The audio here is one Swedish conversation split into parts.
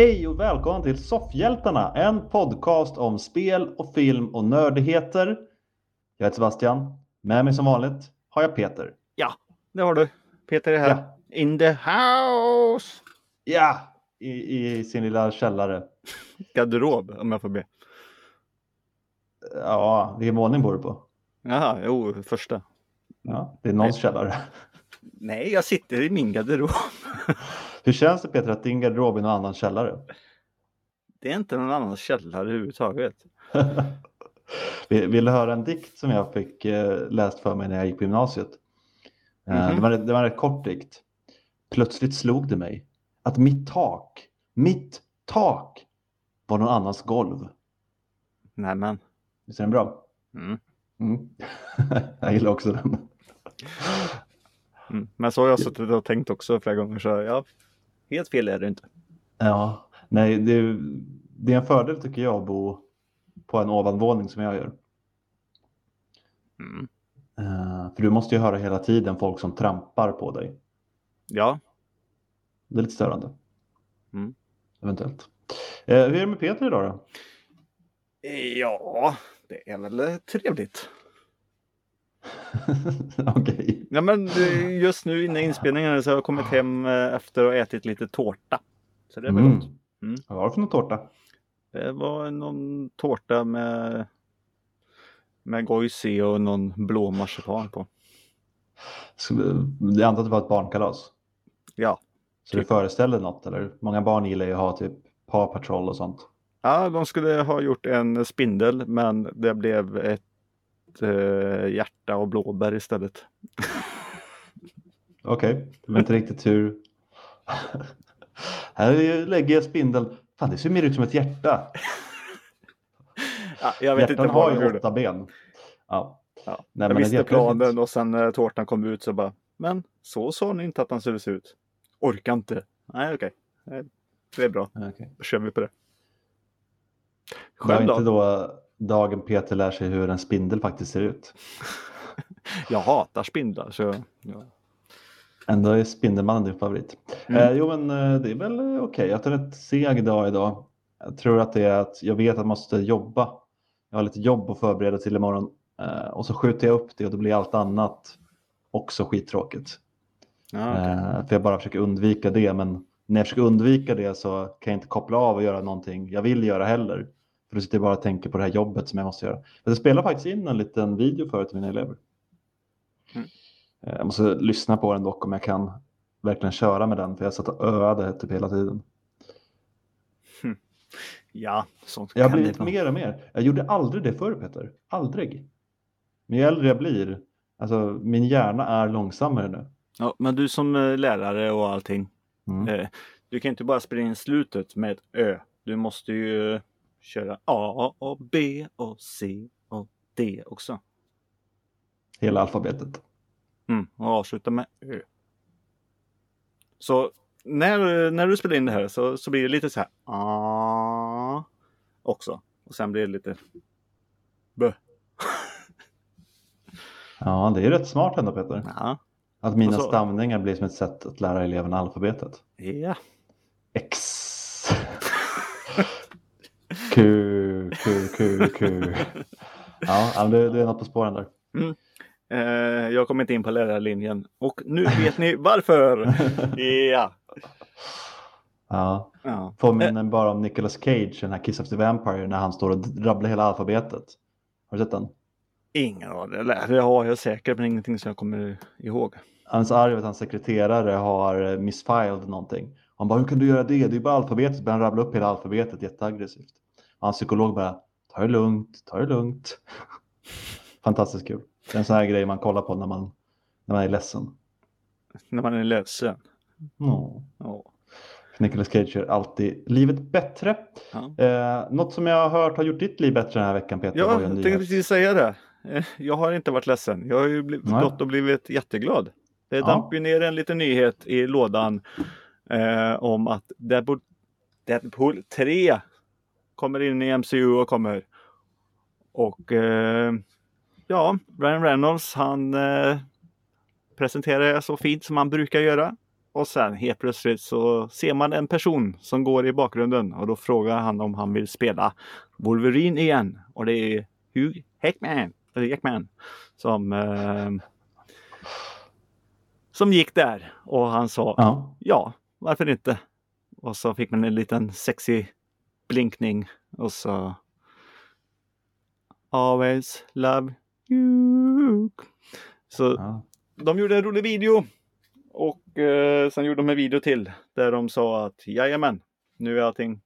Hej och välkommen till Soffhjältarna, en podcast om spel och film och nördigheter. Jag heter Sebastian. Med mig som vanligt har jag Peter. Ja, det har du. Peter är här. Ja. In the house! Ja, i, i sin lilla källare. Garderob, om jag får be. Ja, vilken våning bor du på? Jaha, jo, första. Ja, det är någons källare. Nej, jag sitter i min garderob. Hur känns det Peter att din garderob är någon annan källare? Det är inte någon annan källare överhuvudtaget. Vill du höra en dikt som jag fick eh, läst för mig när jag gick på gymnasiet? Mhm. det, var, det var en rätt kort dikt. Plötsligt slog det mig att mitt tak, mitt tak var någon annans golv. Nämen. Visst är den bra? Mm. Mm. jag gillar också den. Mm. Men så har jag suttit och tänkt också flera gånger så ja, helt fel är det inte. Ja, nej, det, är- det är en fördel tycker jag att bo på en ovanvåning som jag gör. Mm. Eh, för du måste ju höra hela tiden folk som trampar på dig. Ja, Det är lite störande. Mm. Eventuellt. Eh, hur är det med Peter idag då? ja, det är väl trevligt. Okej. Ja, men eh, just nu innan inspelningen så har jag kommit hem eh, efter att ha ätit lite tårta. Så det är väl Mm. gott. Mm. Vad var det för någon tårta? Det var någon tårta med med goice och någon blå marsipan på. Så, Jag antar att det var ett barnkalas. Ja. Så Typ. föreställer något eller? Många barn gillar ju att ha typ Paw Patrol och sånt. ja, de skulle ha gjort en spindel men det blev ett eh, hjärta och blåbär istället. Okej, det var inte riktigt hur... Här lägger jag spindeln. Fan, det ser mer ut som ett hjärta. Ja, jag vet Hjärtan inte har ju åtta ben. Ja. Ja. Nej, jag visste planen och sen när tårtan kom ut så bara Men så sa ni inte att han skulle se ut. Orkar inte. Nej okej. Nej, Det är bra. Okej. Då kör vi på det. Själv inte då? Dagen Peter lär sig hur en spindel faktiskt ser ut. Jag hatar spindlar så ja. Ändå är Spindelmannen din favorit. Mm. Eh, jo, men eh, det är väl eh, okej. Jag tar ett seg dag idag. Jag tror att det är att jag vet att jag måste jobba. Jag har lite jobb att förbereda till imorgon. Eh, och så skjuter jag upp det och då blir allt annat också skittråkigt. Ja, okej. Eh, för jag bara försöker undvika det. Men när jag försöker undvika det så kan jag inte koppla av och göra någonting jag vill göra heller. För då sitter jag bara och tänker på det här jobbet som jag måste göra. Jag spelar faktiskt in en liten video för till mina elever. Mm. Eh, Jag måste lyssna på den dock om jag kan verkligen köra med den. För jag satt och öade typ hela tiden. ja sånt Jag har det blivit mer och mer. Jag gjorde aldrig det förr Peter. Aldrig. Men ju äldre jag blir, alltså min hjärna är långsammare nu. Ja, men du som eh, lärare och allting. Mm. Eh, du kan inte bara spela in slutet med ett Ö. Du måste ju köra A och B och C och D också. Hela alfabetet. Mm, och avsluta med Ö. Så när, när du spelar in det här så, så blir det lite så här A också. Och sen blir det lite Bö. Ja, det är rätt smart ändå Peter. Ja. Att mina så- stavningar blir som ett sätt att lära eleverna alfabetet. ja. X. Q, Q, Q, Q. Ja, du, du är något på spåren där. Eh, jag kommer inte in på lärarlinjen. Och nu vet ni varför! Ja. Ja, ja. påminner bara om Nicolas Cage, den här Kiss of the Vampire, när han står och rabblar hela alfabetet. Har du sett den? Ingen aning. Det har jag säkert men ingenting som jag kommer ihåg. Han är så arg att hans sekreterare har eh, missfiled någonting. Han bara, hur kan du göra det? Det är bara alfabetet. Börjar han rabbla upp hela alfabetet jätteaggressivt. Hans psykolog bara, ta det lugnt, ta det lugnt. Fantastiskt kul. Det är en sån här grej man kollar på när man, när man är ledsen. När man är ledsen. Ja. För Nicolas Cage gör alltid livet bättre. Ja. Eh, något som jag har hört har gjort ditt liv bättre den här veckan Peter. Ja, jag tänkte precis säga det. Eh, Jag har inte varit ledsen. Jag har ju blivit, gått och blivit jätteglad. Det Ja. damp ju ner en liten nyhet i lådan eh, om att Deadpool 3 kommer in i MCU och kommer. Och eh, ja, Ryan Reynolds han eh, presenterar så fint som han brukar göra. Och sen helt plötsligt så ser man en person som går i bakgrunden och då frågar han om han vill spela Wolverine igen. Och det är Hugh Jackman, eller Jackman som, eh, som gick där och han sa Ja. ja, varför inte? Och så fick man en liten sexy blinkning och så Always love you. Så Ja. de gjorde en rolig video och eh, sen gjorde de en video till där de sa att jajamän, nu är allting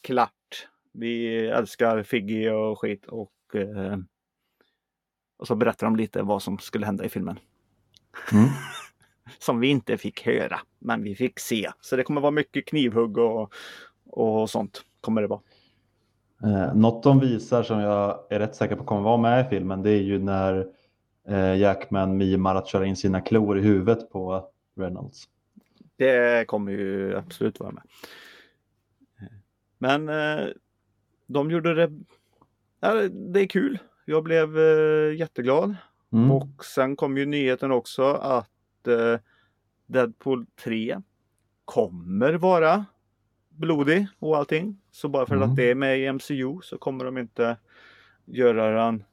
klart. Vi älskar Figgy och skit och, eh, och så berättar de lite vad som skulle hända i filmen. Mm. Som vi inte fick höra, men vi fick se. Så det kommer vara mycket knivhugg och, och sånt. Kommer det vara. Eh, något de visar som jag är rätt säker på kommer vara med i filmen det är ju när eh, Jackman mimar att köra in sina klor i huvudet på Reynolds. Det kommer ju absolut vara med. Men eh, de gjorde det. Ja, det är kul. Jag blev eh, jätteglad. Mm. Och sen kom ju nyheten också att eh, Deadpool 3 kommer vara blodig och allting. Så bara för Mm. att det är med i MCU så kommer de inte göra den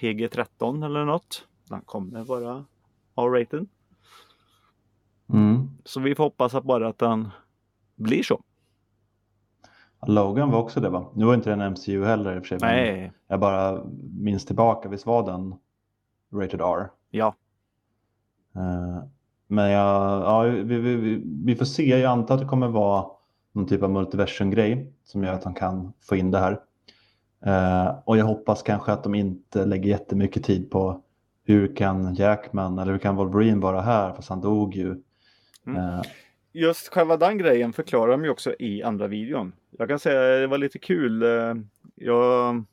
PG-13 eller något. Den kommer vara R-rated. Mm. Så vi får hoppas att bara att den blir så. Logan var också det va? Nu var inte den MCU heller i och för sig. Nej, Jag bara minns tillbaka, visst var den Rated R? ja. Eh, Men jag, ja, vi, vi, vi, vi får se, jag antar att det kommer vara någon typ av multiversum-grej som gör att de kan få in det här. Eh, och jag hoppas kanske att de inte lägger jättemycket tid på hur kan Jackman eller hur kan Wolverine vara här fast han dog ju. Mm. Eh, Just själva den grejen förklarar de ju också i andra videon. Jag kan säga att det var lite kul. eh, Jag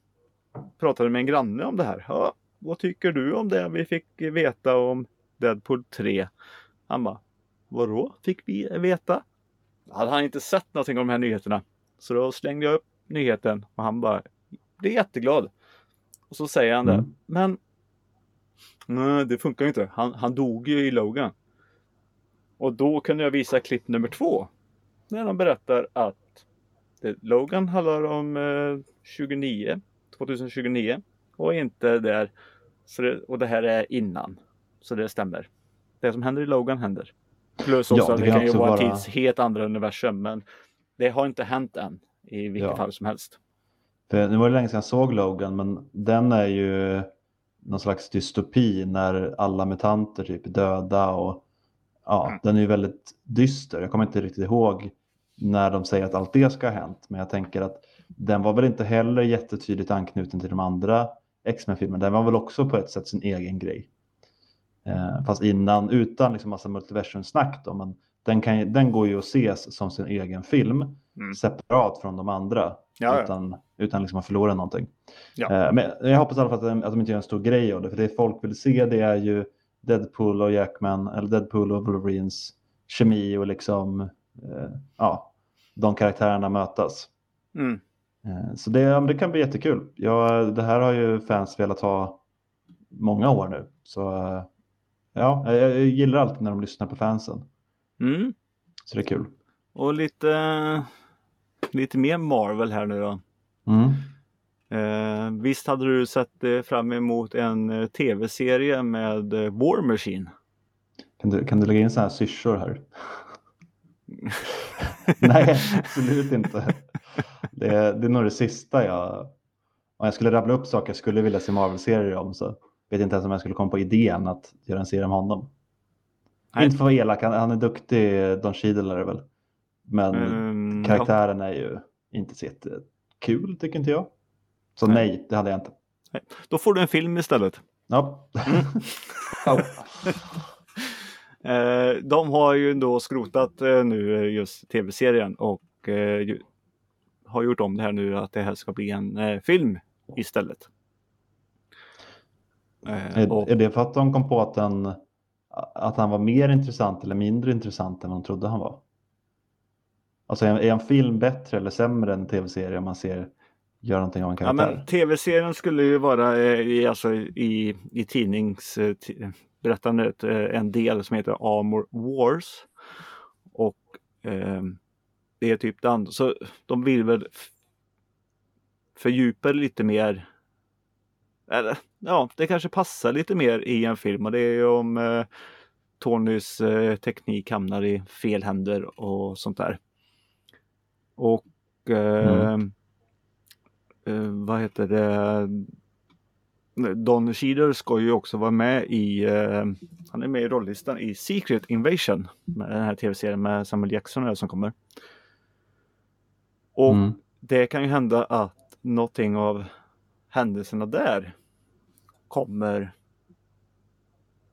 pratade med en granne om det här. Ja, vad tycker du om det vi fick veta om Deadpool 3? Han bara, vadå fick vi veta? Hade han inte sett någonting om de här nyheterna. Så då slängde jag upp nyheten och han bara blev jätteglad. Och så säger han det. Mm. Men nej, det funkar ju inte. Han, han dog ju i Logan. Och då kunde jag visa klipp nummer två. När de berättar att det, Logan handlar om eh, 29, 2029 och inte där. Så det, och det här är innan. Så det stämmer. Det som händer i Logan händer. Plus också Ja, att det det kan kan ju vara- tids helt andra universum. Men det har inte hänt än. I vilket Ja. fall som helst. För nu var det länge sedan jag såg Logan, men den är ju någon slags dystopi när alla mutanter typ är döda och ja, Mm. den är ju väldigt dyster. Jag kommer inte riktigt ihåg när de säger att allt det ska ha hänt, men jag tänker att den var väl inte heller jättetydligt anknuten till de andra X-Men-filmerna. Den var väl också på ett sätt sin egen grej. Eh, fast innan, utan liksom massa multiversum-snack då, men den, kan, den går ju att ses som sin egen film, Mm. separat från de andra Ja, ja. utan, utan liksom att förlora någonting. Ja. Eh, Men jag hoppas i alla fall att de, att de inte gör en stor grej av det, för det folk vill se det är ju Deadpool och Jackman, eller Deadpool och Wolverines kemi och liksom, eh, ja, de karaktärerna mötas. Mm. Eh, Så det, det kan bli jättekul. Ja, det här har ju fans velat ha många år nu. Så eh, ja, jag, jag gillar alltid när de lyssnar på fansen. Mm. Så det är kul. Och lite, lite mer Marvel här nu då. Mm. Eh, visst hade du sett eh, fram emot en eh, tv-serie med eh, War Machine? Kan, du, kan du lägga in sådana här syrsor här? Nej, absolut inte. Det är, det är nog det sista jag... Om jag skulle rabbla upp saker jag skulle vilja se Marvel-serier om så vet inte ens om jag skulle komma på idén att göra en serie om honom. Nej. Inte för att vara elak, han, han är duktig, Don Cheadle är det väl. Men Mm, ja. karaktären är ju inte så jättekul tycker inte jag. Så Nej. nej, det hade jag inte. Då får du en film istället. Ja. Mm. Ja. Eh, de har ju då skrotat eh, nu eh, just tv-serien och har gjort om det här nu att det här ska bli en film istället. Eh, Är, och, är det för att de kom på att, den, att han var mer intressant eller mindre intressant än de trodde han var? Alltså är, är en film bättre eller sämre än tv-serie om man ser gör någonting av en ja, karaktär? men tv-serien skulle ju vara eh, i, alltså, i, i tidnings... Eh, ti- berättandet eh, en del som heter Armor Wars. Och eh, det är typ den. Så de vill väl fördjupa lite mer. Eller ja, det kanske passar lite mer i en film och det är ju om eh, Tonys eh, teknik hamnar i fel händer och sånt där. Och eh, Mm. eh, vad heter det? Don Cheadle ska ju också vara med i, eh, han är med i rollistan i Secret Invasion. Den här tv-serien med Samuel Jackson som kommer. Och Mm. det kan ju hända att någonting av händelserna där kommer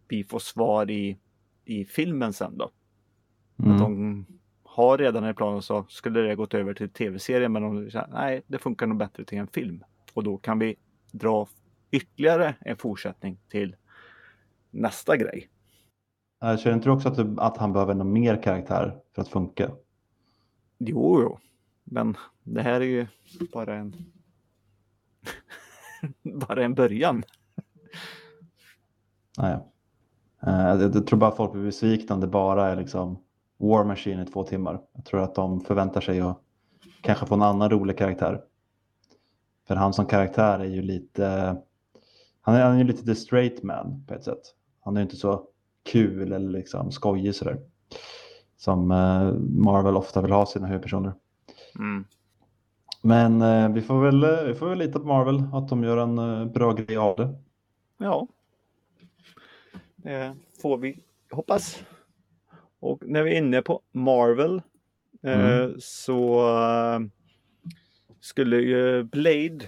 vi få svar i, i filmen sen då. Att Mm. de har redan i planen så skulle det gått över till tv-serie men de säger nej det funkar nog bättre till en film. Och då kan vi dra ytterligare en fortsättning till nästa grej. Jag känner inte du också att, du, att han behöver någon mer karaktär för att funka? Jo, jo. Men det här är ju bara en bara en början. Nej. Eh, Jag, jag tror bara folk blir besvikna om det bara är liksom War Machine i två timmar. Jag tror att de förväntar sig att kanske få en annan rolig karaktär. För han som karaktär är ju lite, han är, han är ju lite the straight man på ett sätt. Han är ju inte så kul eller liksom skojig sådär. Som eh, Marvel ofta vill ha sina huvudpersoner. Mm. Men eh, vi, får väl, vi får väl lita på Marvel, att de gör en eh, bra grej av det. Ja. Det får vi hoppas. Och när vi är inne på Marvel eh, så eh, skulle ju Blade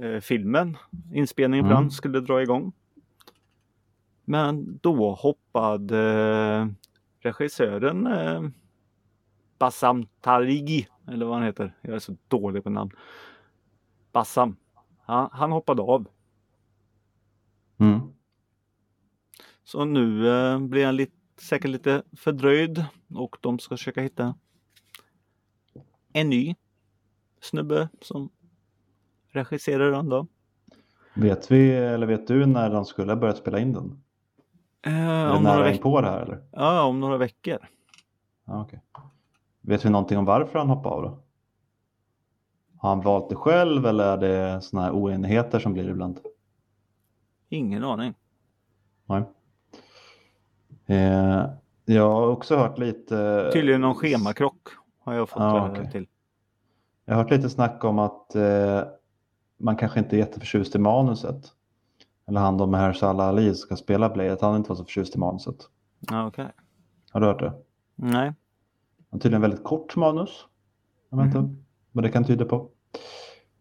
eh, filmen, inspelningen på Mm. den skulle dra igång. Men då hoppade eh, regissören eh, Bassam Tarigi, eller vad han heter. Jag är så dålig på namn. Bassam. Han, han hoppade av. Mm. Så nu eh, blir han lite, säkert lite fördröjd och de ska försöka hitta en ny snubbe som regisserar den då. Vet vi, eller vet du när de skulle ha börjat spela in den? Eh, om, några nära veck- in på det här eller? ja, om några veckor. Okej. Vet vi någonting om varför han hoppade av då? Har han valt det själv eller är det sådana här oenigheter som blir ibland? Ingen aning. Nej. Eh, jag har också hört lite... Tydligen någon schemakrock har jag fått det okej. till. Jag har hört lite snack om att eh, man kanske inte är jätteförtjust i manuset. Eller han då Mahershala Ali som ska spela Blade, att han inte var så förtjust i manuset. Ja, okej. Har du hört det? Nej. Han har tydligen väldigt kort manus. Jag vet inte vad det kan tyda på.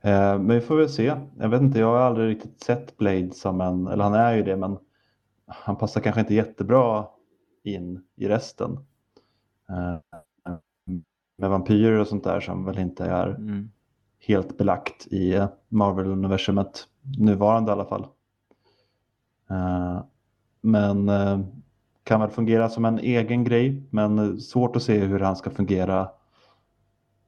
Eh, men vi får väl se. Jag vet inte, jag har aldrig riktigt sett Blade som en, eller han är ju det, men han passar kanske inte jättebra in i resten. Eh, med vampyrer och sånt där som väl inte är Mm. helt belagt i Marvel-universumet, nuvarande i alla fall. Eh, men eh, kan väl fungera som en egen grej, men svårt att se hur han ska fungera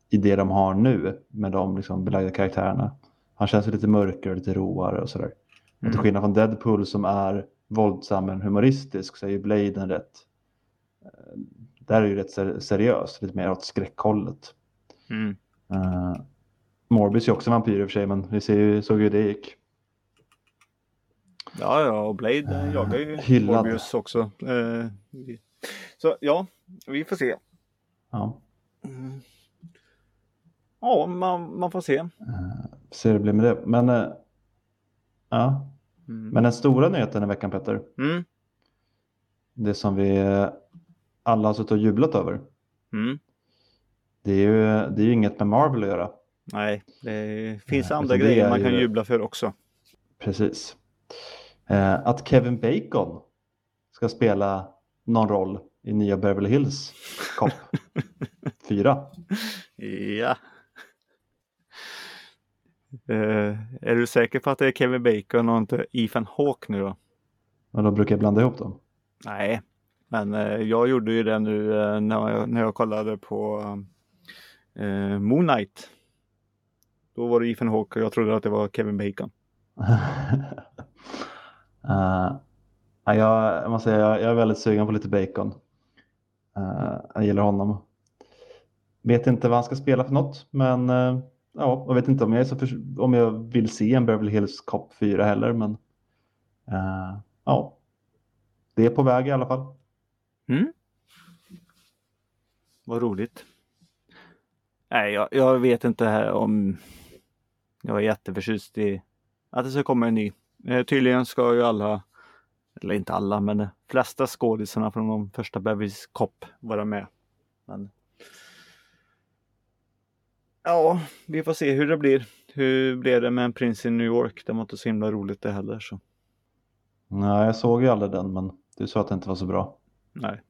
i det de har nu med de liksom belagda karaktärerna. Han känns lite mörkare och lite roare och sådär. Och till Mm. skillnad från Deadpool som är våldsam men humoristisk så är ju Blade en rätt eh, där är ju rätt ser- seriös, lite mer åt skräckhållet. Mm. Uh, Morbius är också vampyr i och för sig, men vi ser ju, såg ju hur det gick. Ja, ja, och Blade eh, jagar ju hyllad. Morbius också. Eh, så ja, vi får se. Ja, Mm. Ja, man, man får se. uh, se hur det blir med det. Men, ja. Mm. men den stora nyheten i veckan Petter, Mm. det som vi eh, alla har suttit och jublat över, Mm. det är ju, det är ju inget med Marvel att göra. Nej, det finns Nej, andra alltså det grejer man kan ju- jubla för också. Precis. Eh, att Kevin Bacon ska spela någon roll i nya Beverly Hills Cop 4. Ja. Eh, är du säker på att det är Kevin Bacon och inte Ethan Hawke nu då? Och då brukar jag blanda ihop dem. Nej, men eh, jag gjorde ju det nu eh, när, jag, när jag kollade på eh, Moon Knight. Då var det Ethan Hawke och jag trodde att det var Kevin Bacon. Ja, jag, jag måste säga, jag, jag är väldigt sugen på lite bacon. Uh, jag gillar honom. Vet inte vad han ska spela för något, men uh, ja, jag vet inte om jag, är så för, om jag vill se en Beverly Hills Cop 4 heller, men uh, ja, det är på väg i alla fall. Mm. Vad roligt. Nej, jag, jag vet inte här om jag är jätteförtjust i att det ska komma en ny. Eh, tydligen ska ju alla, eller inte alla, men de flesta skådisarna från de första Bevis Cop vara med. Men... Ja, vi får se hur det blir. Hur blev det med en prins i New York? Det var inte så himla roligt det heller. Så. Nej, jag såg ju aldrig den, men du sa att det inte var så bra. Nej,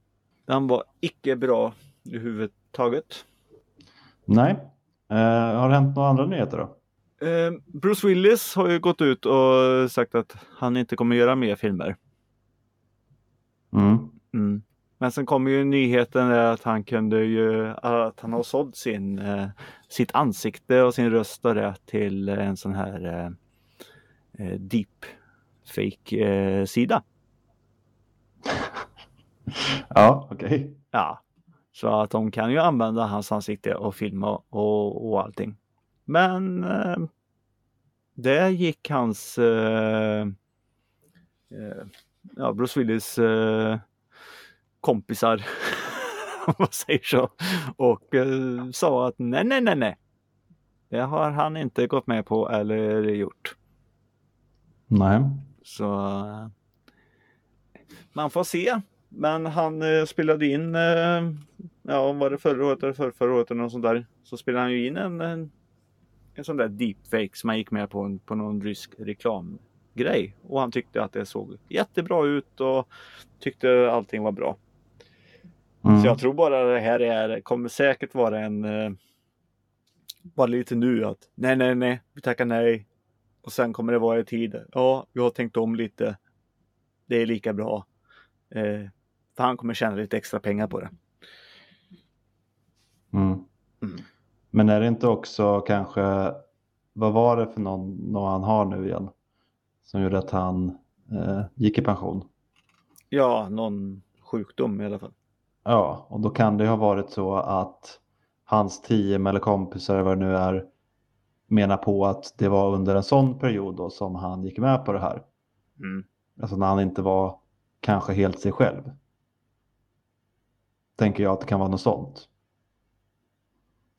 den var icke bra överhuvudtaget. Nej. Eh, har det hänt några andra nyheter då? Eh, Bruce Willis har ju gått ut och sagt att han inte kommer göra mer filmer. Mm. Mm. Men sen kommer ju nyheten att han kunde ju, att han har sålt sin, eh, sitt ansikte och sin röst och det till en sån här eh, eh deep fake sida. ja, okej. Okay. Ja, så att de kan ju använda hans ansikte och filma och, och allting. Men eh, där gick hans eh, ja, Bruce Willis eh, kompisar, om man säger så, och eh, sa att nej, nej, nej, nej. Det har han inte gått med på eller gjort. Nej. Så eh, man får se. Men han eh, spelade in, eh, ja var det förra året eller förra, förra året eller något sånt där. Så spelade han ju in en, en, en sån där deepfake som han gick med på, på någon rysk reklamgrej. Och han tyckte att det såg jättebra ut och tyckte allting var bra. Mm. Så jag tror bara det här är, kommer säkert vara en, eh, bara lite nu att nej, nej, nej, vi tackar nej. Och sen kommer det vara i tid. Ja, vi har tänkt om lite. Det är lika bra. Eh, för han kommer tjäna lite extra pengar på det. Mm. Mm. Men är det inte också kanske, vad var det för någon, någon han har nu igen? Som gjorde att han eh, gick i pension? Ja, någon sjukdom i alla fall. Ja, och då kan det ha varit så att hans team eller kompisar vad det nu är menar på att det var under en sån period då som han gick med på det här. Mm. Alltså när han inte var kanske helt sig själv tänker jag att det kan vara något sånt.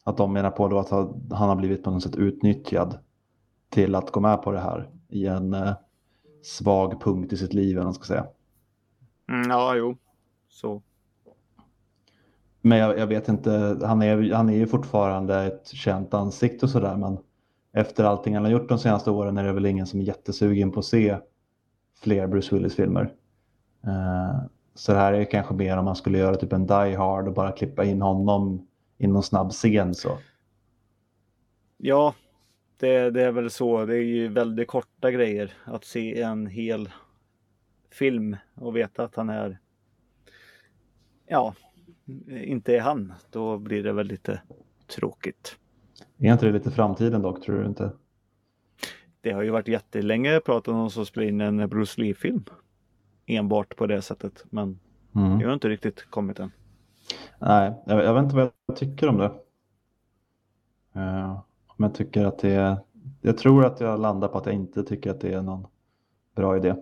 Att de menar på då att han har blivit på något sätt utnyttjad till att gå med på det här i en eh, svag punkt i sitt liv, eller man ska säga. Mm, ja, jo, så. Men jag, jag, vet inte, han är, han är ju fortfarande ett känt ansikte och sådär, men efter allting han har gjort de senaste åren är det väl ingen som är jättesugen på att se fler Bruce Willis-filmer. Uh, så det här är kanske mer om man skulle göra typ en Die Hard och bara klippa in honom i någon snabb scen så. Ja, det, det, är väl så. Det är ju väldigt korta grejer att se en hel film och veta att han är ja, inte är han. Då blir det väl lite tråkigt. Är inte det lite framtiden dock, tror du inte? Det har ju varit jättelänge pratat om att spela in en Bruce Lee-film enbart på det sättet. Men mm. jag har inte riktigt kommit än. Nej, jag, jag vet inte vad jag tycker om det. Uh, om jag tycker att det är, jag tror att jag landar på att jag inte tycker att det är någon bra idé.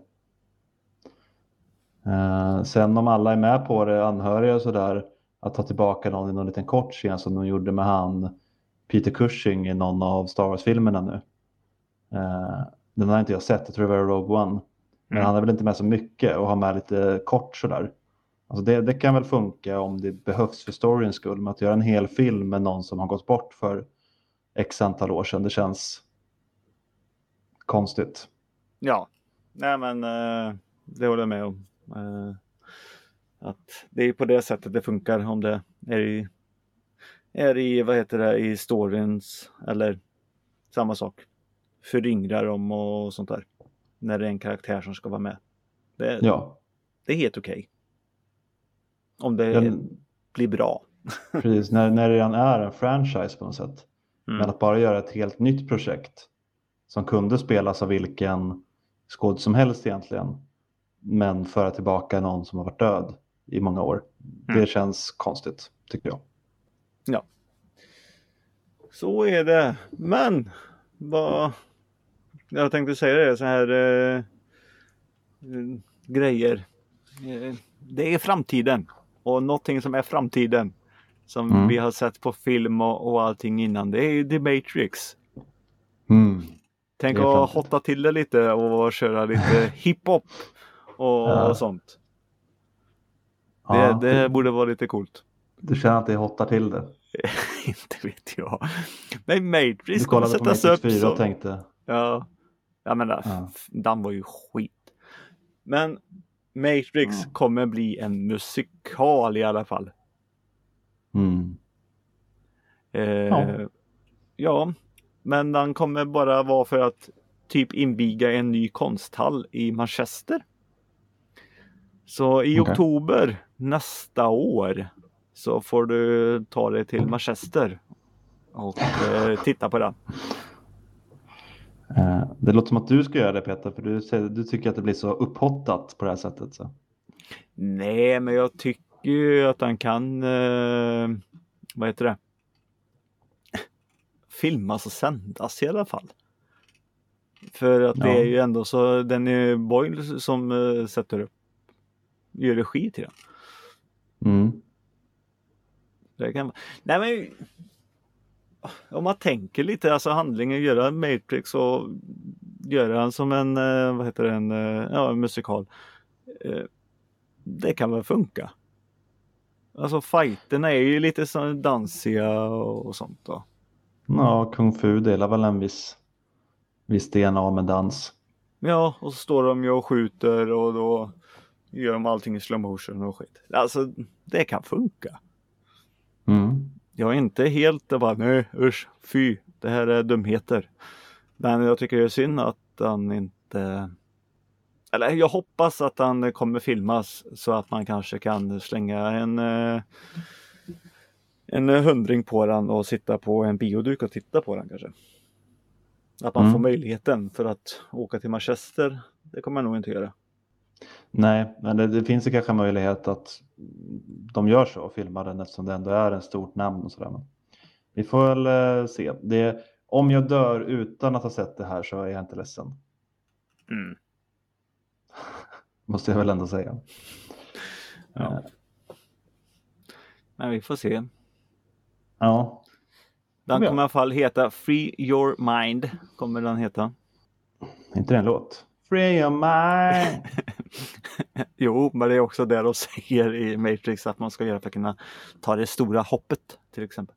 Uh, sen om alla är med på det, anhöriga och sådär, att ta tillbaka någon i någon liten kort scen som de gjorde med han Peter Cushing i någon av Star Wars-filmerna nu. Uh, den har inte jag sett, jag tror det var Rogue One. Men mm. han är väl inte med så mycket och har med lite kort sådär. Alltså det, det kan väl funka om det behövs för storyns skull. Men att göra en hel film med någon som har gått bort för x antal år sedan, det känns konstigt. Ja, nej men eh, det håller jag med om. Eh, att det är på det sättet det funkar om det är i, är i vad heter det, i storyns eller samma sak. Föryngrar dem och sånt där när det är en karaktär som ska vara med. Det, ja. det är helt okej. Okay. Om det Den, blir bra. precis, när, när det redan är en franchise på något sätt. Mm. Men att bara göra ett helt nytt projekt som kunde spelas av vilken skåd som helst egentligen. men föra tillbaka någon som har varit död i många år. Mm. Det känns konstigt, tycker jag. Ja. Så är det. Men vad... Jag tänkte säga det, så här eh, eh, grejer. Eh, det är framtiden. Och någonting som är framtiden. Som Mm. vi har sett på film och, och allting innan. Det är ju The Matrix. Mm. Tänk att hotta till det lite och köra lite hiphop och, Ja. och sånt. Det, Ja, det borde vara lite coolt. Du känner att det hottar till det. Inte vet jag. Men Matrix Du kommer kollade på sättas Matrix upp 4 som... och tänkte, Ja. Jag menar, Ja. f- den var ju skit. Men Matrix Mm. kommer bli en musikal i alla fall. mm, Eh, Ja. ja. men den kommer bara vara för att typ inviga en ny konsthall i Manchester. Så i Okej. oktober nästa år så får du ta dig till Manchester och eh, titta på den. eh, det låter som att du ska göra det Peter, för du, säger- du tycker att det blir så upphottat på det här sättet. Så. Nej, men jag tycker ju att han kan, eh, vad heter det? Filmas och sändas i alla fall. För att det Ja. är ju ändå så, den är Boyle som eh, sätter upp, gör regi till den. Mm. Det kan, nej men om man tänker lite, alltså handlingen, göra en Matrix och göra den som en, eh, vad heter det, en, eh, ja, en musikal. Eh, Det kan väl funka. Alltså fighterna är ju lite så dansiga och sånt då. Ja, kung fu delar väl en viss, viss DNA med dans. Ja, och så står de ju och skjuter och då gör de allting i slow motion och skit. Alltså det kan funka. Mm. Jag är inte helt det bara nej usch fy det här är dumheter. Men jag tycker det är synd att han inte eller jag hoppas att han kommer filmas så att man kanske kan slänga en eh, en hundring på den och sitta på en bioduk och titta på den kanske. Att man Mm. får möjligheten för att åka till Manchester. Det kommer jag nog inte göra. Nej, men det, det finns ju kanske möjlighet att de gör så och filmar den eftersom det ändå är en stort namn och sådär. Men vi får väl eh, se. Det, om jag dör utan att ha sett det här så är jag inte ledsen. Mm. Måste jag väl ändå säga. Ja. Men vi får se. Ja, Den kommer i alla fall heta Free Your Mind. Kommer den heta. inte det en låt? Free your mind. Jo, men det är också det de säger i Matrix att man ska göra för att kunna ta det stora hoppet till exempel.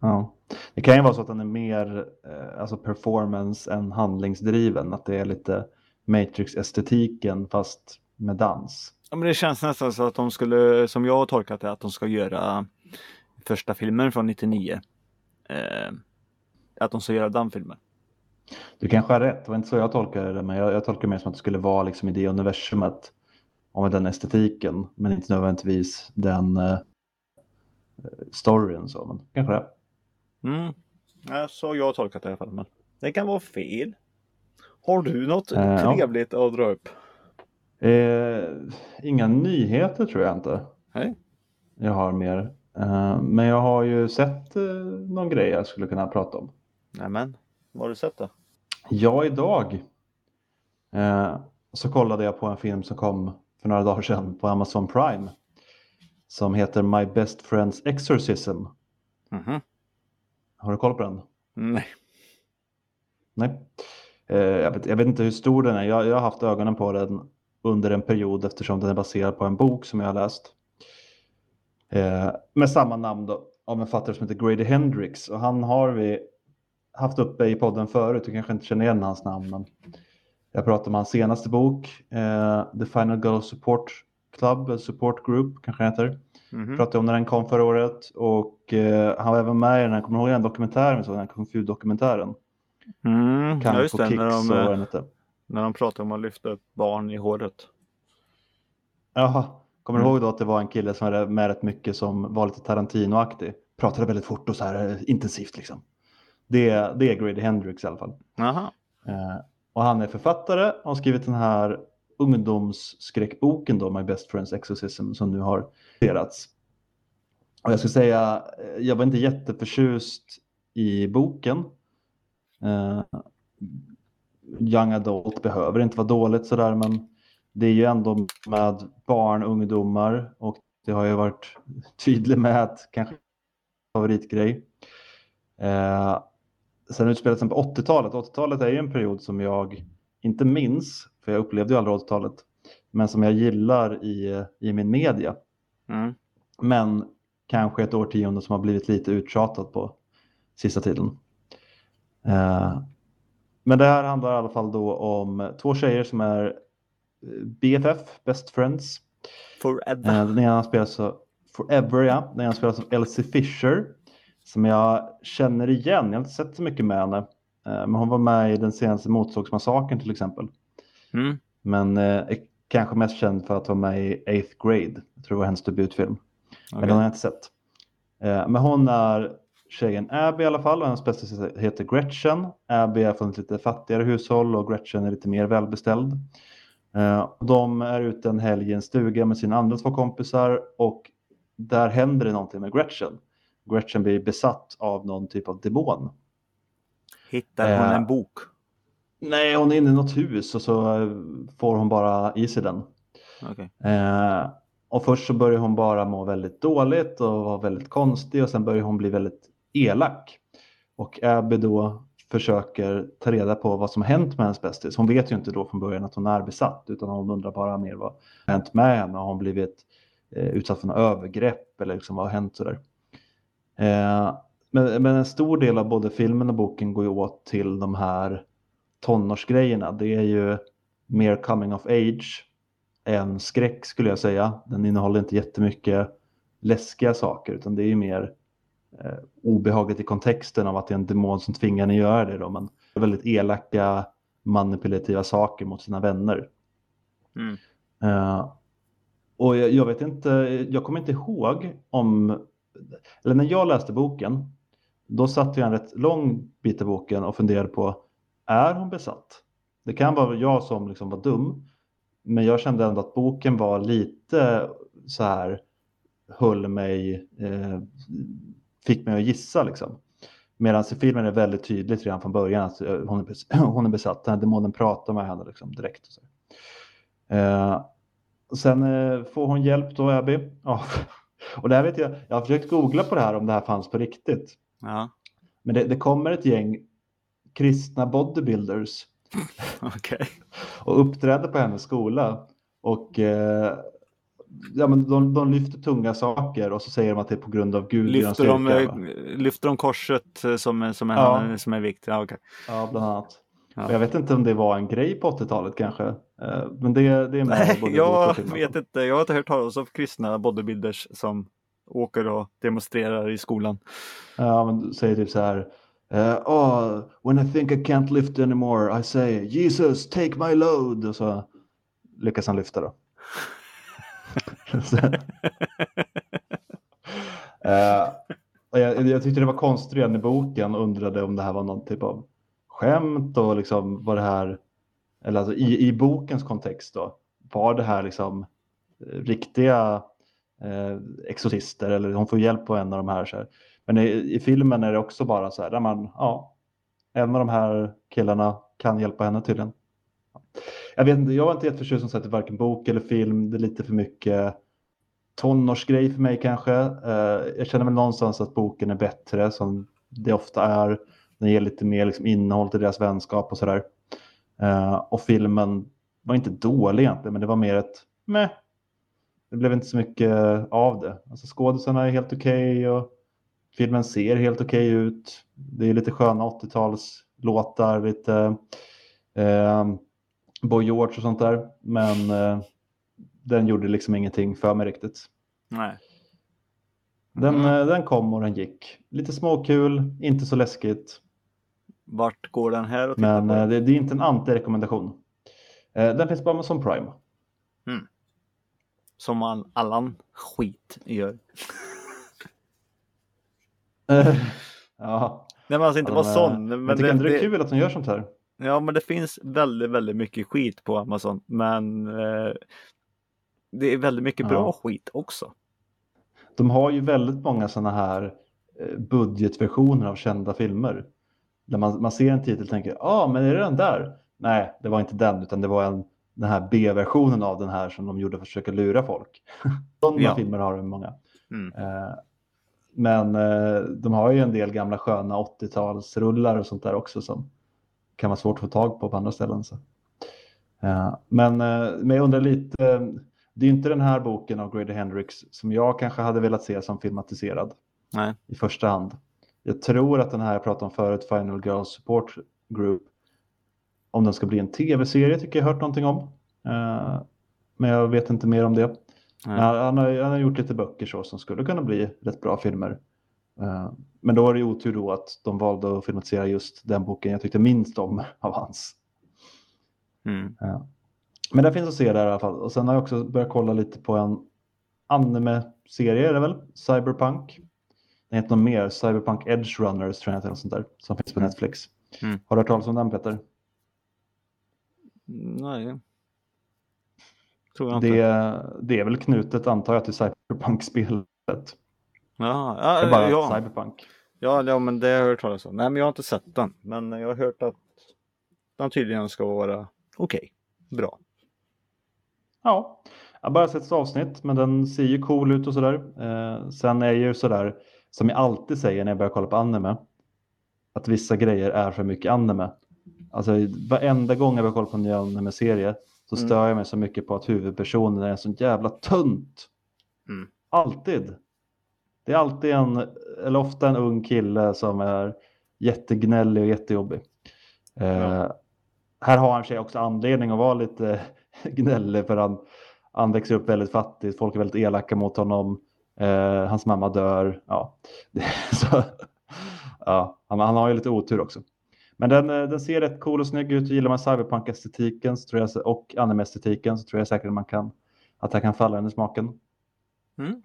Ja. Det kan ju vara så att den är mer eh, alltså performance än handlingsdriven. Att det är lite Matrix-estetiken fast med dans. Ja, men det känns nästan så att de skulle, som jag har tolkat det, att de ska göra första filmen från 99. Eh, att de ska göra den filmen. Du kanske har rätt, det var inte så jag tolkade det, men jag, jag tolkar det mer som att det skulle vara liksom i det universumet och den estetiken, men inte nödvändigtvis den eh, storyn. Så, men kanske det. Mm. Ja, så har jag tolkat det i alla fall. Men det kan vara fel. Har du något Eh, ja. trevligt att dra upp? Eh, inga nyheter tror jag inte. Nej. Jag har mer. Eh, men jag har ju sett eh, någon grej jag skulle kunna prata om. Nämen, har du sett då? Ja, idag eh, så kollade jag på en film som kom för några dagar sedan på Amazon Prime. Som heter My Best Friend's Exorcism. Mhm. Har du koll på den? Nej. Nej. Eh, jag, vet, jag vet inte hur stor den är. Jag, jag har haft ögonen på den under en period eftersom den är baserad på en bok som jag har läst. Eh, med samma namn då, av en författare som heter Grady Hendrix. Och han har vi haft uppe i podden förut. Du kanske inte känner igen hans namn. Men jag pratade om hans senaste bok. Eh, The Final Girl Support Club, Support Group kanske den heter. Mhm. Pratade om när den kom förra året. Och eh, han var även med i den här, kommer du ihåg den dokumentären, så, den här Kung Fu-dokumentären? Mm. Ja, just det. När och de, den hette. när de pratar om att lyfta upp barn i håret. Jaha, kommer du Mm. ihåg då att det var en kille som var med rätt mycket som var lite Tarantino-aktig? Pratade väldigt fort och så här eh, intensivt liksom. Det, det är Grady Hendrix i alla fall. Aha. Eh, och han är författare och har skrivit den här ungdomsskräckboken då, My Best Friends Exorcism, som nu har serats. Och jag skulle säga, eh, jag var inte jätteförtjust i boken. Uh, young adult behöver inte vara dåligt sådär, men det är ju ändå med barn, ungdomar och det har ju varit tydligt med att kanske favoritgrej. Uh, sen utspelat sig på 80-talet. 80-talet är ju en period som jag inte minns, för jag upplevde ju aldrig 80-talet, men som jag gillar i, i min media. Mm. Men kanske ett årtionde som har blivit lite uttjatat på sista tiden. Uh, men det här handlar i alla fall då om två tjejer som är eh, BFF, Best Friends. Forever. Uh, den ena spelas av Forever, ja. Den ena spelas av Elsie Fisher som jag känner igen. Jag har inte sett så mycket med henne. Uh, men hon var med i den senaste Motorsågsmassakern till exempel. Mm. Men är kanske mest känd för att vara med i Eighth Grade. Jag tror det var hennes debutfilm. Okay. Men den har jag inte sett. Men hon är tjejen Abby i alla fall och hennes bästa heter Gretchen. Abby är från ett lite fattigare hushåll och Gretchen är lite mer välbeställd. Eh, de är ute en helg i en stuga med sina andra två kompisar och där händer det någonting med Gretchen. Gretchen blir besatt av någon typ av demon. Hittar hon en eh, bok? Nej, hon är inne i något hus och så eh, får hon bara i sig den. Okay. och först så börjar hon bara må väldigt dåligt och vara väldigt konstig och sen börjar hon bli väldigt elak. Och Abby då försöker ta reda på vad som hänt med hennes bästis. Hon vet ju inte då från början att hon är besatt utan hon undrar bara mer vad som har hänt med henne. Har hon blivit eh, utsatt för något övergrepp eller liksom vad har hänt sådär. Eh, men, men, en stor del av både filmen och boken går ju åt till de här tonårsgrejerna. Det är ju mer coming of age än skräck skulle jag säga. Den innehåller inte jättemycket läskiga saker utan det är ju mer eh, obehaget i kontexten av att det är en demon som tvingar en att göra det. Då, men väldigt elaka manipulativa saker mot sina vänner. Mm. Eh, och jag, jag, vet inte, jag kommer inte ihåg om, eller när jag läste boken, då satt jag en rätt lång bit i boken och funderade på, är hon besatt? Det kan vara jag som liksom var dum, men jag kände ändå att boken var lite så här, höll mig eh, fick mig att gissa. Liksom. Medan i filmen är det väldigt tydligt redan från början att eh, hon är, besatt, hon är besatt. Den här demonen pratar med henne liksom direkt. Och så. Eh, sen eh, får hon hjälp då, Abby. av Och det här vet jag, jag har försökt googla på det här om det här fanns på riktigt. Ja. Men det, det kommer ett gäng kristna bodybuilders okay. och uppträder på hennes skola. Och eh, ja, men de, de lyfter tunga saker och så säger de att det är på grund av Gud. Lyfter, de, styrka, lyfter de korset eh, som, som, är, ja. som är viktigt? Ja, okay. ja, bland annat. Ja. Jag vet inte om det var en grej på 80-talet kanske. Eh, men det, det är Nej, jag vet inte. Jag har inte hört talas om kristna bodybuilders som åker och demonstrerar i skolan. Ja, men säger typ så här. Uh, oh, when I think I can't lift anymore I say Jesus take my load och så lyckas han lyfta då uh, jag, jag tyckte det var konstigt redan i boken undrade om det här var någon typ av skämt och liksom var det här, eller alltså i, i bokens kontext då, var det här liksom eh, riktiga eh, exorcister eller hon får hjälp på en av de här. Så här. Men i, i, filmen är det också bara så här där man, ja, en av de här killarna kan hjälpa henne tydligen jag vet inte, jag var inte jätteförtjust som sagt i varken bok eller film. Det är lite för mycket tonårsgrej för mig kanske. Eh, jag känner väl någonstans att boken är bättre som det ofta är. Den ger lite mer liksom, innehåll till deras vänskap och sådär. Uh, och filmen var inte dålig egentligen, men det var mer ett meh. Det blev inte så mycket av det. Alltså skådisarna är helt okej okay och filmen ser helt okej okay ut. Det är lite sköna 80-talslåtar, lite eh, Boy George och sånt där. Men eh, den gjorde liksom ingenting för mig riktigt. Nej. Den, mm. eh, den kom och den gick. Lite småkul, inte så läskigt. Vart går den här att Men eh, det, det, är inte en anti-rekommendation. Eh, den finns med som Prime. Mm. Som all annan skit gör. ja. Nej men alltså inte bara sån. Men jag tycker det, det är kul att de gör sånt här. Ja, men det finns väldigt, väldigt mycket skit på Amazon. Men eh, det är väldigt mycket bra Ja. skit också. De har ju väldigt många sådana här eh, budgetversioner av kända filmer. Där man, man ser en titel och tänker, ja ah, men är det den där? Nej, det var inte den utan det var en, den här B-versionen av den här som de gjorde för att försöka lura folk. Sådana Ja. filmer har de många. Mm. Eh, men eh, de har ju en del gamla sköna 80-talsrullar och sånt där också som kan vara svårt att få tag på på andra ställen. Så. Eh, men, eh, men jag undrar lite, eh, det är inte den här boken av Grady Hendrix som jag kanske hade velat se som filmatiserad Nej. i första hand. Jag tror att den här jag pratade om förut, Final Girls Support Group, om den ska bli en tv-serie tycker jag hört någonting om. Eh, men jag vet inte mer om det. Han, han, har, han har gjort lite böcker så som skulle kunna bli rätt bra filmer. Eh, men då var det otur då att de valde att filmatisera just den boken jag tyckte minst om av hans. Mm. Men det finns att se där i alla fall. Och sen har jag också börjat kolla lite på en anime-serie, är det väl? Cyberpunk. Den heter något mer, Cyberpunk Edge Runners tror jag heter, något sånt där, som finns på Mm. Netflix. Mm. Har du hört talas om den Peter? Nej. Tror jag inte. Det, det är väl knutet antar jag till Cyberpunk-spelet. Ja, Det är bara ja. Cyberpunk. ja, ja, men det har jag hört talas om. Nej, men jag har inte sett den. Men jag har hört att den tydligen ska vara okej. Bra. Ja, jag har bara sett ett avsnitt, men den ser ju cool ut och sådär. Eh, sen är ju sådär, som jag alltid säger när jag börjar kolla på anime, att vissa grejer är för mycket anime. Alltså varenda gång jag börjar kolla på en ny anime-serie så Mm. stör jag mig så mycket på att huvudpersonen är så jävla tunt. Mm. Alltid. Det är alltid en, eller ofta en ung kille som är jättegnällig och jättejobbig. Eh, Ja. Här har han för sig också anledning att vara lite gnällig för han, han växer upp väldigt fattigt, folk är väldigt elaka mot honom, eh, hans mamma dör. Ja. så, ja, han, han har ju lite otur också. Men den, eh, den ser rätt cool och snygg ut. Gillar man cyberpunk-estetiken så tror jag, och anime-estetiken så tror jag säkert man kan, att jag kan falla den i smaken. Mm.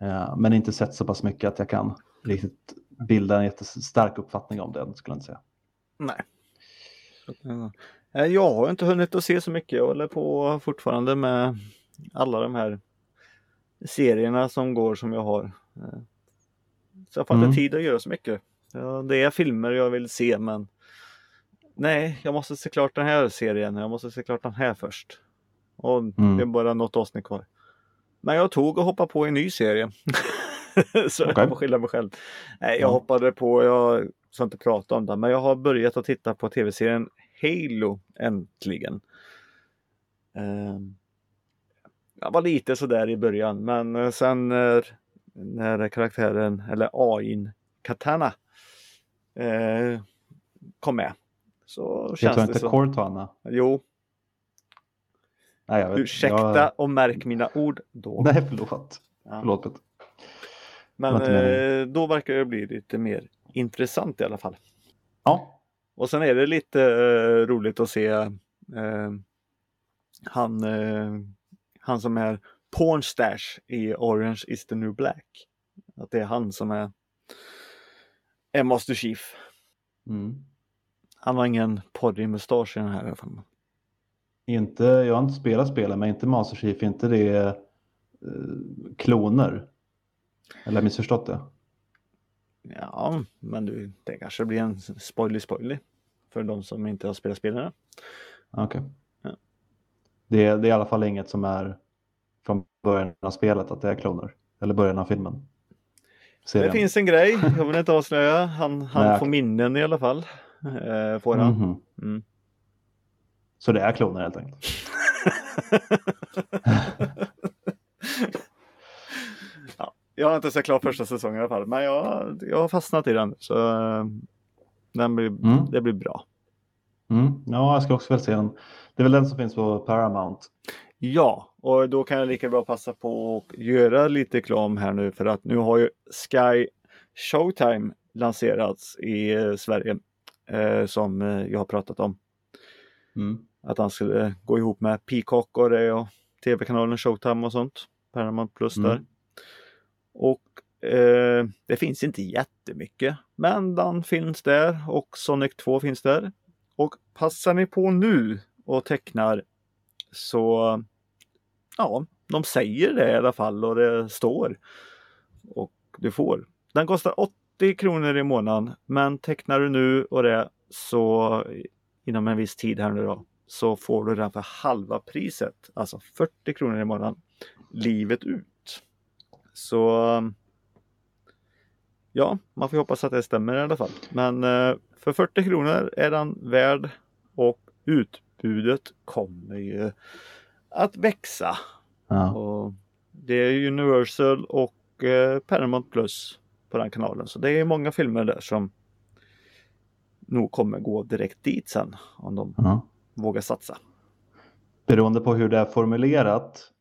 Eh, men inte sett så pass mycket att jag kan riktigt bilda en jättestark uppfattning om den skulle jag inte säga. Nej. Eh, Jag har inte hunnit att se så mycket. Jag håller på fortfarande med alla de här serierna som går som jag har. Eh, Så jag får Mm. inte tid att göra så mycket. Ja, Det är filmer jag vill se men Nej, jag måste se klart den här serien. Jag måste se klart den här först. Och Mm. det är bara något avsnitt kvar. Men jag tog och hoppade på en ny serie. så jag Okej. får skylla mig själv. Nej, jag Ja. hoppade på, jag ska inte prata om det, men jag har börjat att titta på tv-serien Halo äntligen. Ehm, Jag var lite sådär i början, men eh, sen när, när karaktären, eller AIn, Katana, eh, kom med. Så Jag känns det inte som... Cortana. Jo, Nej, jag vet. ursäkta Jag... och märk mina ord då. Nej, förlåt. Ja. Förlåt Peter. Men eh, då verkar det bli lite mer intressant i alla fall. Ja, Och sen är det lite eh, roligt att se eh, han, eh, han som är Pornstash i Orange is the new black. Att det är han som är, är Master Chief. mm. Han har ingen porrig mustasch i den här i alla fall. inte, jag har inte spelat spelet, men inte Master Chief, inte det eh, kloner. Eller har jag missförstått det? Ja, men du, det kanske blir en spoiler spoiler för de som inte har spelat spelen. Okej. Ja. Det, det är i alla fall inget som är från början av spelet, att det är kloner. Eller början av filmen. Det Serien. finns en grej, jag vill inte avslöja. Han, han Nej, får minnen i alla fall. Eh, får han. Mhm. Mm. Så det är kloner helt enkelt. ja, jag har inte sett klart första säsongen i alla fall, men jag, jag har fastnat i den. Så eh, den blir, Mm. det blir bra. Mm. Ja, jag ska också väl se den. Det är väl den som finns på Paramount. Ja, och då kan jag lika bra passa på att göra lite reklam här nu för att nu har ju Sky Showtime lanserats i eh, Sverige eh, som eh, jag har pratat om. Mm. Att han skulle gå ihop med Peacock och det och tv-kanalen Showtime och sånt. Paramount Plus Mm. där. Och eh, det finns inte jättemycket. Men den finns där och Sonic 2 finns där. Och passar ni på nu och tecknar så ja, de säger det i alla fall och det står. Och du får. Den kostar 80 kronor i månaden men tecknar du nu och det så inom en viss tid här nu då så får du den för halva priset, alltså 40 kronor i månaden livet ut. Så ja, man får hoppas att det stämmer i alla fall. Men eh, för 40 kronor är den värd och ut utbudet kommer ju att växa. Ja. Och det är Universal och eh, Paramount Plus på den kanalen. Så det är många filmer där som nog kommer gå direkt dit sen om de Ja. vågar satsa. Beroende på hur det är formulerat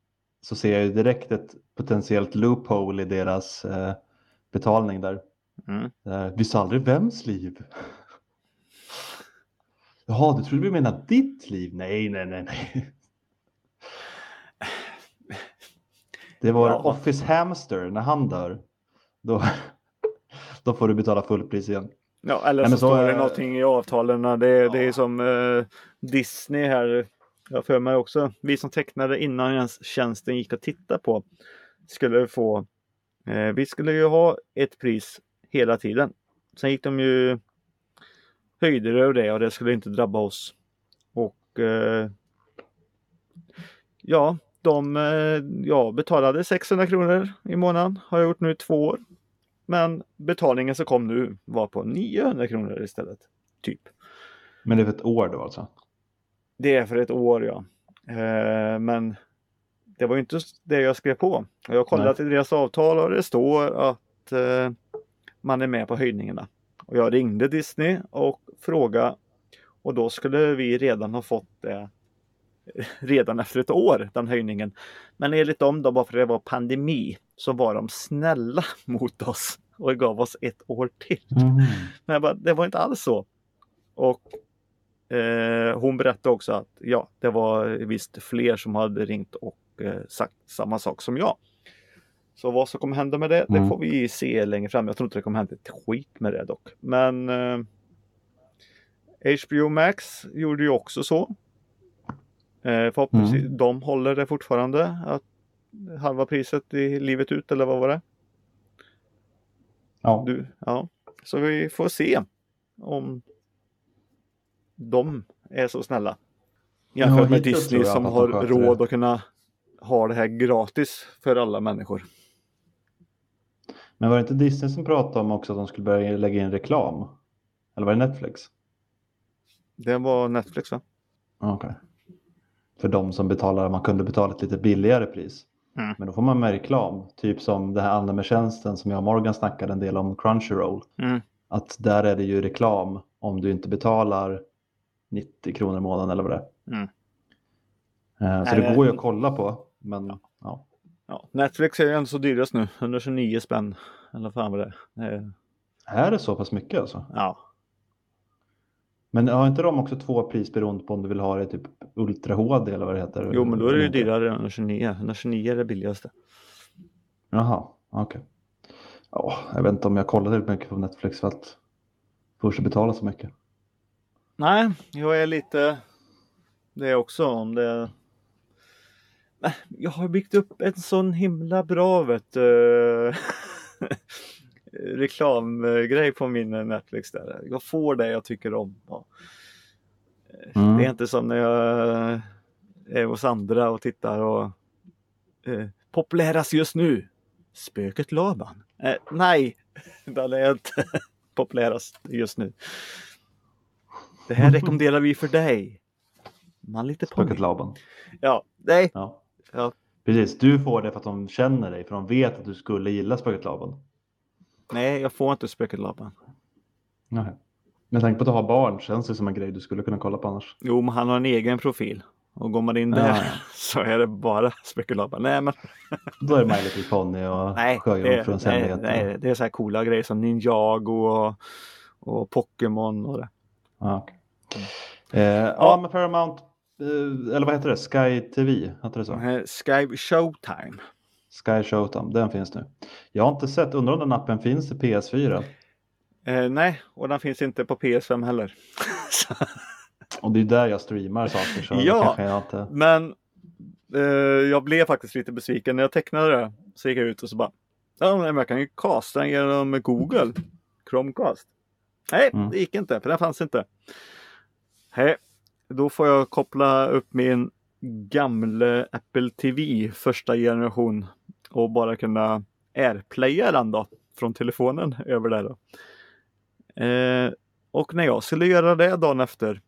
så ser jag ju direkt ett potentiellt loophole i deras eh, betalning där. Mm. Eh, vi sa aldrig vems liv. Jaha, du trodde vi menade ditt liv? Nej, nej, nej, nej. Det var Ja. Office Hamster när han dör. Då, då får du betala fullpris igen. Ja, eller Nej, så, så, står det eh, någonting i avtalen. Det, det är Ja. som eh, Disney här. Jag för mig också. Vi som tecknade innan ens tjänsten gick att titta på. Skulle få. Eh, vi skulle ju ha ett pris hela tiden. Sen gick de ju höjde det och det och det skulle inte drabba oss. Och eh, ja, de eh, jag betalade 600 kronor i månaden. Har jag gjort nu i två år. Men betalningen som kom nu var på 900 kronor istället. Typ. Men det är för ett år då alltså? Det är för ett år ja. Eh, men det var ju inte det jag skrev på. Jag har kollat i deras avtal och det står att eh, man är med på höjningarna. Och jag ringde Disney och frågade och då skulle vi redan ha fått det redan efter ett år, den höjningen. Men enligt dem då, bara för det var pandemi, så var de snälla mot oss och gav oss ett år till. Men jag bara, det var inte alls så. Och eh, hon berättade också att ja, det var visst fler som hade ringt och eh, sagt samma sak som jag. Så vad som kommer hända med det, det Mm. får vi se längre fram. Jag tror inte det kommer hända ett skit med det dock. Men eh, HBO Max gjorde ju också så. Eh, förhoppningsvis, de håller det fortfarande. Att halva priset i livet ut eller vad var det? Ja. Du, ja. Så vi får se om de är så snälla. Jämfört med Disney som har råd det. att kunna ha det här gratis för alla människor. Men var det inte Disney som pratade om också att de skulle börja lägga in reklam? Eller var det Netflix? Det var Netflix va? Okej. För de som betalar, man kunde betala ett lite billigare pris. Mm. Men då får man med reklam. Typ som det här andra med tjänsten som jag och Morgan snackade en del om, Crunchyroll. Mm. Att där är det ju reklam om du inte betalar 90 kronor i månaden eller vad det är. Mm. Eh, Så Nej, det går ju att kolla på. Men ja. Ja, Netflix är ju ändå så dyrast nu. 129 spänn. Eller fan vad det är. Eh, Är det så pass mycket alltså? Ja. Men har inte de också två pris beroende på om du vill ha det typ Ultra HD eller vad det heter? Jo men då är det ju dyrare än 129. 129 är det billigaste. Jaha, okej. Ja, jag vet inte om jag kollar tillräckligt mycket på Netflix för att först betala så mycket. Nej, jag är lite det också om det. Jag har byggt upp en sån himla bra vet du, reklamgrej på min Netflix där. Jag får det jag tycker om. Ja. Mm. Det är inte som när jag är hos andra och tittar och eh, populärast just nu. Spöket Laban. Eh, nej, den är inte populärast just nu. Det här rekommenderar vi för dig. Man lite Spöket. Laban. Ja, nej. Ja. Ja. Precis, du får det för att de känner dig, för de vet att du skulle gilla Spöket Laban. nej, jag får inte Spöket Laban. Nej. Med tanke på att du har barn känns det som en grej du skulle kunna kolla på annars. Jo, men han har en egen profil. Och går man in Ja, där ja. så är det bara Spöket Laban. Nej, men Då är det My Little Pony och Nej, Sjöjungfruns nej, det är så här coola grejer som Ninjago och, och Pokémon och det. Ja, okej. eh, ja, men Paramount, eller vad heter det? Sky TV, heter det så? Eh, Sky Showtime. Sky Showtime, den finns nu. Jag har inte sett, undrar om den appen finns till PS4? Eh, nej, och den finns inte på PS5 heller. Och det är där jag streamar saker. Så Ja. jag inte... Men eh, jag blev faktiskt lite besviken när jag tecknade det. Så gick jag ut och så bara, ja men jag kan ju casta den genom Google. Chromecast. Nej, Mm. det gick inte för den fanns inte. Nej, då får jag koppla upp min gamla Apple TV första generation och bara kunna airplaya den då från telefonen över där då. Eh, och när jag skulle göra det dagen efter,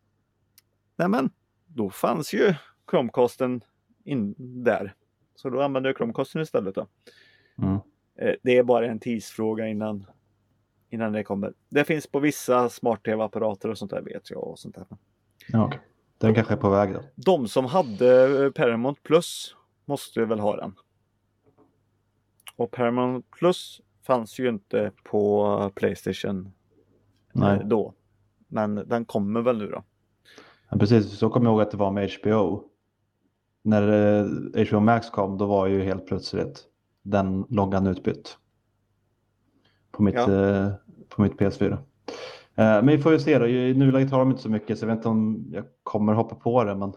nej men då fanns ju Chromecasten in där. Så då använde jag Chromecasten istället då. Mm. Eh, Det är bara en tidsfråga innan, innan det kommer. Det finns på vissa smart-tv-apparater och sånt där vet jag. Och sånt där. Ja, okej. Den kanske är på väg då. De som hade eh, Paramount Plus måste väl ha den. Och Paramount Plus fanns ju inte på Playstation eh, Nej. då. Men den kommer väl nu då. Ja, precis, så kommer jag ihåg att det var med HBO. När eh, HBO Max kom, då var ju helt plötsligt den loggan utbytt. På mitt, Ja. eh, på mitt PS4. Eh, men vi får ju se då. I nuläget har de inte så mycket så jag vet inte om jag kommer hoppa på det. Men å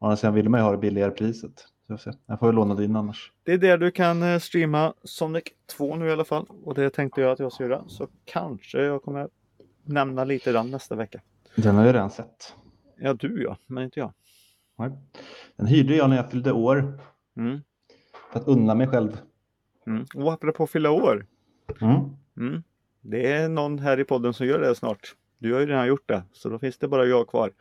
andra sidan vill man ju ha det billigare priset. Så jag, får jag får ju låna din annars. Det är där du kan eh, streama Sonic 2 nu i alla fall. Och det tänkte jag att jag ska göra. Så kanske jag kommer nämna lite den nästa vecka. Den har jag redan sett. Ja, du ja, men inte jag. Nej. Den hyrde jag när jag fyllde år. Mm. För att unna mig själv. Mm. Och apropå fylla år. Mm. Mm. Det är någon här i podden som gör det snart. Du har ju redan gjort det, så då finns det bara jag kvar.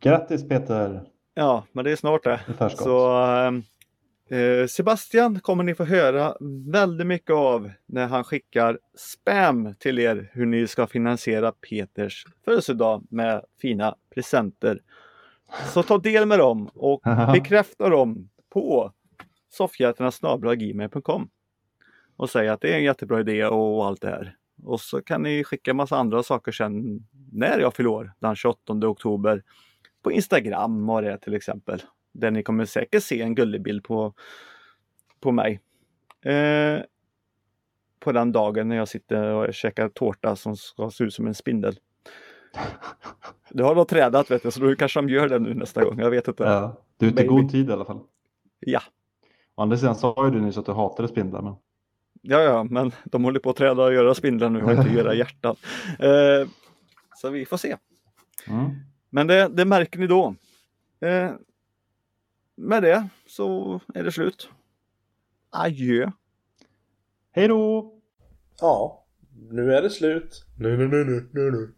Grattis Peter! Ja, men det är snart det. Så eh, Sebastian kommer ni få höra väldigt mycket av när han skickar spam till er hur ni ska finansiera Peters födelsedag med fina presenter. Så ta del med dem och bekräfta dem på soffhjältarna.gmail.com och säg att det är en jättebra idé och allt det här. Och så kan ni skicka massa andra saker sen när jag fyller år, den 28 oktober. På Instagram och det till exempel. Där ni kommer säkert se en gullig bild på, på mig. Eh, på den dagen när jag sitter och käkar tårta som ska se ut som en spindel. Du har då trädat vet du, så då kanske de gör det nu nästa gång. Jag vet inte. Ja, du är ute i god tid i alla fall. Ja. Å andra sidan sa ju du nyss att du hatade spindlar. Men... Ja, ja, men de håller på att träda och göra spindlar nu och inte göra hjärtan. Eh, så vi får se. Mm. Men det, det märker ni då. Eh, med det så är det slut. Adjö. Hej då! Ja, nu är det slut. Nu, nu, nu, nu, nu, nu.